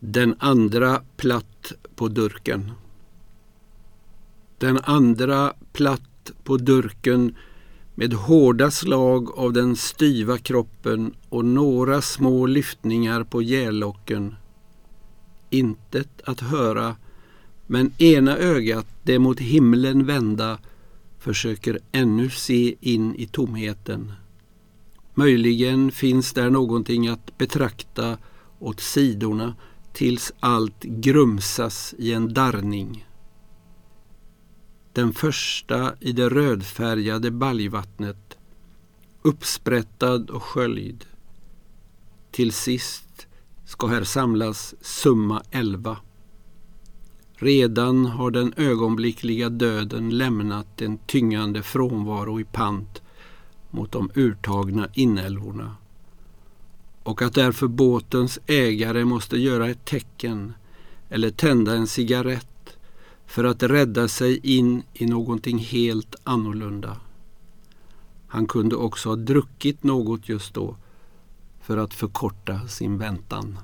Den andra platt på durken. Den andra platt på durken med hårda slag av den styva kroppen och några små lyftningar på gällocken. Intet att höra, men ena ögat, det mot himlen vända, försöker ännu se in i tomheten. Möjligen finns där någonting att betrakta åt sidorna tills allt grumsas i en darrning. Den första i det rödfärgade baljvattnet, uppsprättad och sköljd. Till sist ska här samlas summa elva. Redan har den ögonblickliga döden lämnat en tyngande frånvaro i pant mot de urtagna inälvorna och att därför båtens ägare måste göra ett tecken eller tända en cigarett för att rädda sig in i någonting helt annorlunda. Han kunde också ha druckit något just då för att förkorta sin väntan.